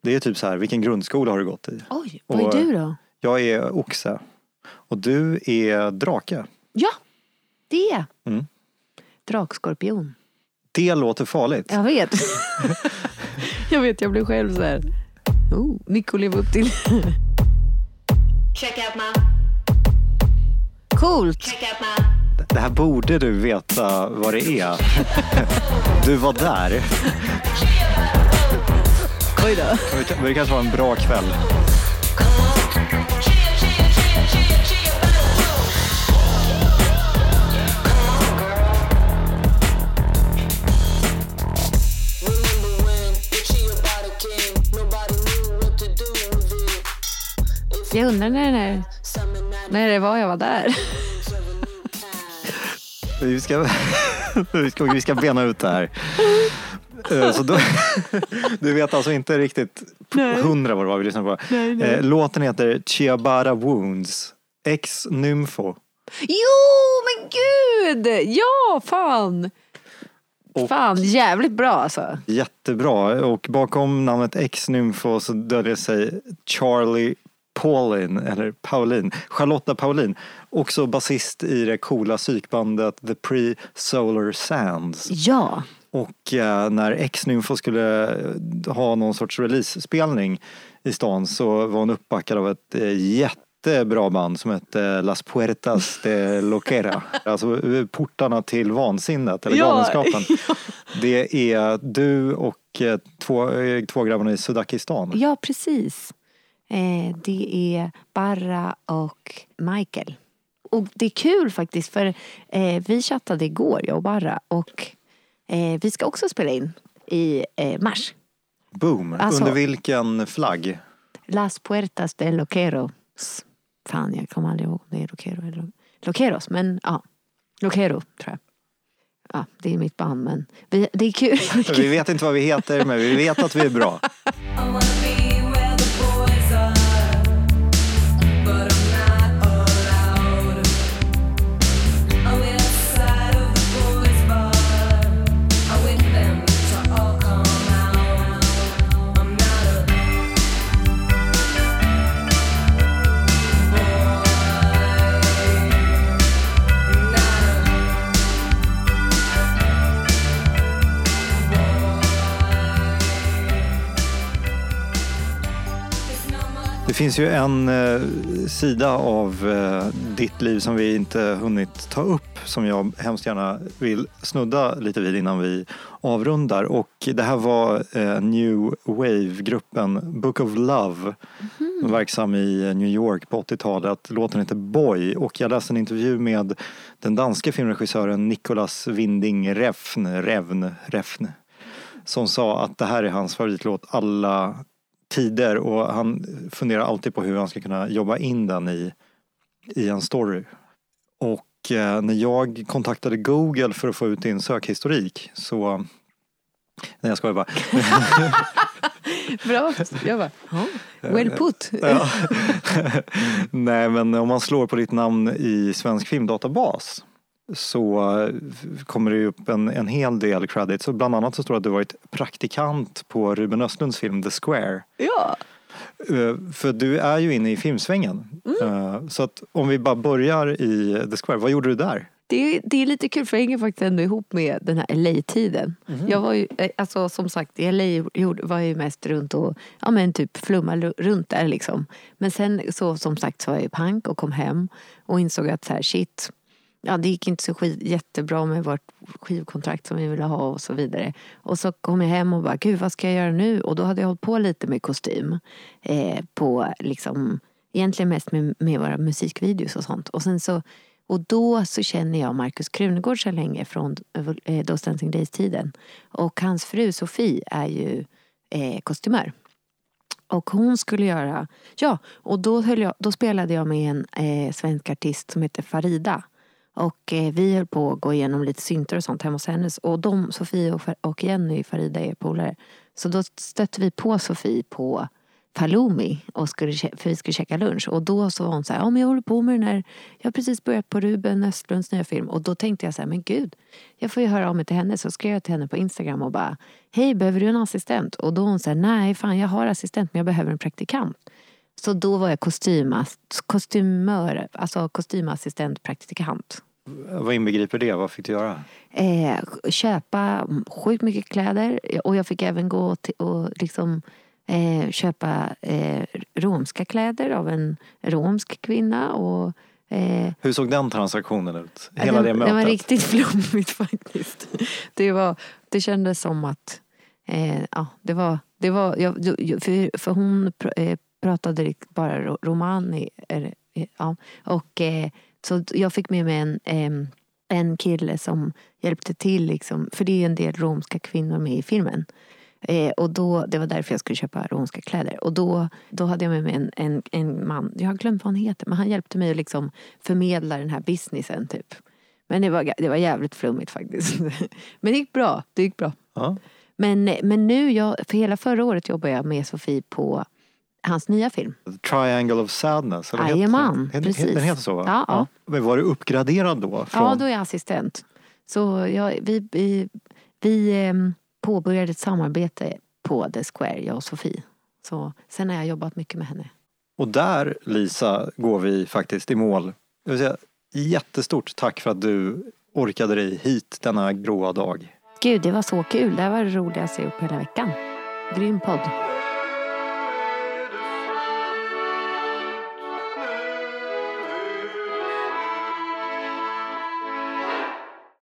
Speaker 2: det är typ så här, vilken grundskola har du gått i?
Speaker 3: Oj, vad
Speaker 2: Och-
Speaker 3: är du då?
Speaker 2: Jag är oxe. Och du är drake.
Speaker 3: Ja, det.
Speaker 2: Mm.
Speaker 3: Drakskorpion.
Speaker 2: Det låter farligt.
Speaker 3: Jag vet. jag vet, jag blev själv så här. Oh, Nico lever upp till.
Speaker 4: Check out my,
Speaker 3: Coolt.
Speaker 4: check out my.
Speaker 2: Det här borde du veta vad det är. Du var där.
Speaker 3: Oj då.
Speaker 2: Men Det kanske var en bra kväll.
Speaker 3: Jag undrar när, när, när det var jag var där.
Speaker 2: Vi ska, vi ska, vi ska bena ut det här. Eh, Så då, du vet alltså inte riktigt hundra vad det var vi lyssnade på. Eh, Låten heter Chiabara Wounds. Ex Nymfo.
Speaker 3: Jo, men gud! Ja, fan!
Speaker 2: Och-
Speaker 3: Fan, jävligt bra alltså.
Speaker 2: Jättebra. Och bakom namnet Ex Nymfo så döljer sig Charlie Paulin, eller Pauline, Charlotta Paulin. Också basist i det coola psykbandet The Pre-Solar Sands.
Speaker 3: Ja.
Speaker 2: Och eh, när Ex-Nymfo skulle eh, ha någon sorts release-spelning i stan så var hon uppbackad av ett eh, jättebra band som hette Las Puertas de Loquera. Alltså eh, portarna till vansinnet eller
Speaker 3: Ja.
Speaker 2: galenskapen. Det är du och eh, två, eh, två grabbarna i Sudakistan.
Speaker 3: Ja, precis. Eh, det är Barra och Michael. Och det är kul faktiskt för eh, vi chattade igår, jag och Barra. Och eh, vi ska också spela in i mars.
Speaker 2: Boom!
Speaker 3: Alltså-
Speaker 2: Under vilken flagg?
Speaker 3: Las Puertas de Loqueros. Fan, jag kommer aldrig ihåg om det är Loquero eller Loqueros. Men ja, Loquero tror jag. Ja, det är mitt band men vi, det är kul.
Speaker 2: Vi vet inte vad vi heter men vi vet att vi är bra. finns ju en eh, sida av eh, ditt liv som vi inte hunnit ta upp som jag hemskt gärna vill snudda lite vid innan vi avrundar. Och det här var eh, New Wave-gruppen Book of Love.
Speaker 3: Mhm.
Speaker 2: Verksam i New York på 80-talet. Låten heter Boy och jag läste en intervju med den danske filmregissören Nicolas Winding Refn, Revn, Refn som sa att det här är hans favoritlåt alla tider och han funderar alltid på hur han ska kunna jobba in den i, i en story. Och eh, när jag kontaktade Google för att få ut din sökhistorik så Nej jag skojar bara.
Speaker 3: Bra. Jag bara, ja, well put.
Speaker 2: Nej men om man slår på ditt namn i Svensk filmdatabas så eh, kommer det ju upp en, en hel del credits bland annat så står det att du varit praktikant på Ruben Östlunds film The Square.
Speaker 3: Ja.
Speaker 2: Eh, För du är ju inne i filmsvängen.
Speaker 3: Mm.
Speaker 2: Eh, Så att om vi bara börjar i The Square, vad gjorde du där?
Speaker 3: Det är, det är lite kul för det hänger faktiskt ändå ihop med den här LA-tiden. Jag var ju, alltså som sagt i LA var jag ju mest runt och ja men typ flumma lu- runt där liksom. Men sen så som sagt så var jag ju pank och kom hem och insåg att så här shit, ja det gick inte så skit, jättebra med vårt skivkontrakt som vi ville ha och så vidare. Och så kom jag hem och bara gud vad ska jag göra nu? Och då hade jag hållit på lite med kostym. Eh, på liksom, egentligen mest med, med våra musikvideos och sånt. Och sen så och då så känner jag Markus Krunegård så länge från eh, Those Dancing Days-tiden. Och hans fru Sofie är ju eh, kostymör. Och hon skulle göra, ja, och då, höll jag, då spelade jag med en eh, svensk artist som heter Farida. Och eh, vi höll på att gå igenom lite syntar och sånt hemma hos hennes. Och de, Sofie och, och Jenny, Farida är polare. Så då stötte vi på Sofie på Palumi och skulle, för vi skulle käka lunch. Och då så var hon så här, ja men jag håller på med den här, jag har precis börjat på Ruben Östlunds nya film. Och då tänkte jag så här, men gud, jag får ju höra av mig till henne. Så skrev jag till henne på Instagram och bara, hej behöver du en assistent? Och då hon sa, nej fan jag har assistent men jag behöver en praktikant. Så då var jag kostymas, kostymör, alltså kostymassistent praktikant.
Speaker 2: Vad inbegriper det? Vad fick du göra?
Speaker 3: Eh, köpa sjukt mycket kläder och jag fick även gå och liksom eh, köpa eh, romska kläder av en romsk kvinna. Och, eh,
Speaker 2: Hur såg den transaktionen ut? Hela
Speaker 3: den,
Speaker 2: det mötet?
Speaker 3: den var riktigt flummigt faktiskt. Det, var, det kändes som att eh, ja, det var, det var jag, för, för hon eh, pratade bara ro- romani. Ja, och, så jag fick med mig en, en kille som hjälpte till. Liksom, för det är en del romska kvinnor med i filmen. Eh, och då, det var därför jag skulle köpa romska kläder. Och då, då hade jag med mig en, en, en man, jag har glömt vad han heter, men han hjälpte mig att liksom förmedla den här businessen typ. Men det var, det var jävligt flummigt faktiskt. Men det gick bra. Det gick bra.
Speaker 2: Ja.
Speaker 3: Men, men nu, jag, för hela förra året jobbade jag med Sofie på hans nya film.
Speaker 2: Triangle of Sadness?
Speaker 3: Jajamän, precis.
Speaker 2: Den heter så va?
Speaker 3: Ja, ja.
Speaker 2: Men var du uppgraderad då? Från...
Speaker 3: Ja, då är jag assistent. Så jag, vi, vi, vi ehm, påbörjade ett samarbete på The Square, jag och Sofie. Så, sen har jag jobbat mycket med henne.
Speaker 2: Och där, Lisa, går vi faktiskt i mål. Jag vill säga, jättestort tack för att du orkade dig hit denna gråa dag.
Speaker 3: Gud, det var så kul. Det här var det roligaste jag gjort på hela veckan. Grym podd.